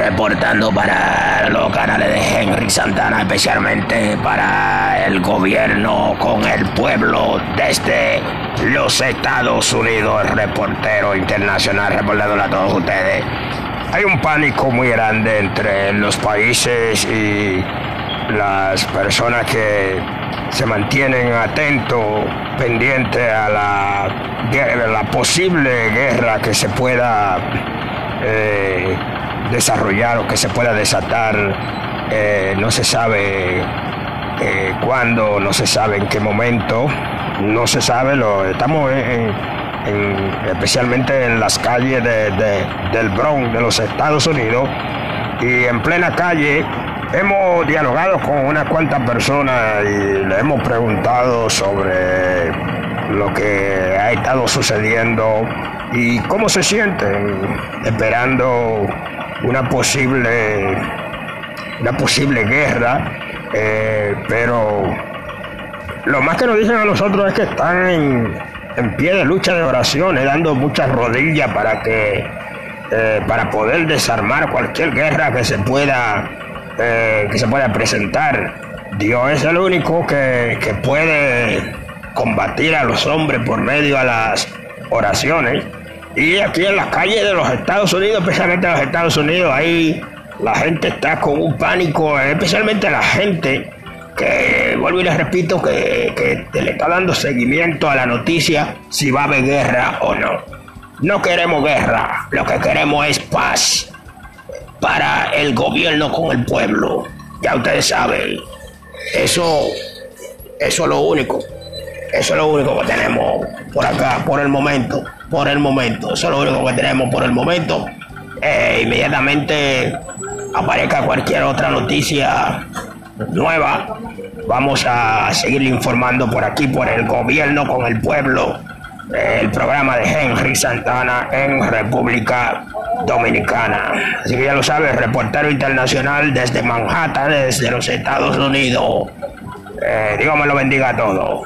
reportando para los canales de Henry Santana, especialmente para el gobierno con el pueblo desde los Estados Unidos, reportero internacional reportándole a todos ustedes. Hay un pánico muy grande entre los países y las personas que se mantienen atentos, pendientes a la, la posible guerra que se pueda eh, desarrollar o que se pueda desatar. Eh, no se sabe eh, cuándo, no se sabe en qué momento, no se sabe, lo, estamos especialmente en las calles del Bronx de los Estados Unidos y en plena calle Hemos dialogado con unas cuantas personas y le hemos preguntado sobre lo que ha estado sucediendo y cómo se sienten esperando una posible una posible guerra eh, pero lo más que nos dicen a nosotros es que están en, en pie de lucha de oraciones dando muchas rodillas para que eh, para poder desarmar cualquier guerra que se pueda eh, que se pueda presentar. Dios es el único que, que puede combatir a los hombres por medio de las oraciones. Y aquí en las calles de los Estados Unidos, especialmente en los Estados Unidos, ahí la gente está con un pánico, especialmente la gente que, vuelvo y les repito, que, que le está dando seguimiento a la noticia si va a haber guerra o no. No queremos guerra, lo que queremos es paz para el gobierno con el pueblo. Ya ustedes saben, eso, eso es lo único. Eso es lo único que tenemos por acá, por el momento, por el momento. Eso es lo único que tenemos por el momento. Eh, inmediatamente aparezca cualquier otra noticia nueva, vamos a seguir informando por aquí, por el gobierno con el pueblo. El programa de Henry Santana en República Dominicana. Así que ya lo sabes, reportero internacional desde Manhattan, desde los Estados Unidos. Eh, Dios me lo bendiga a todos.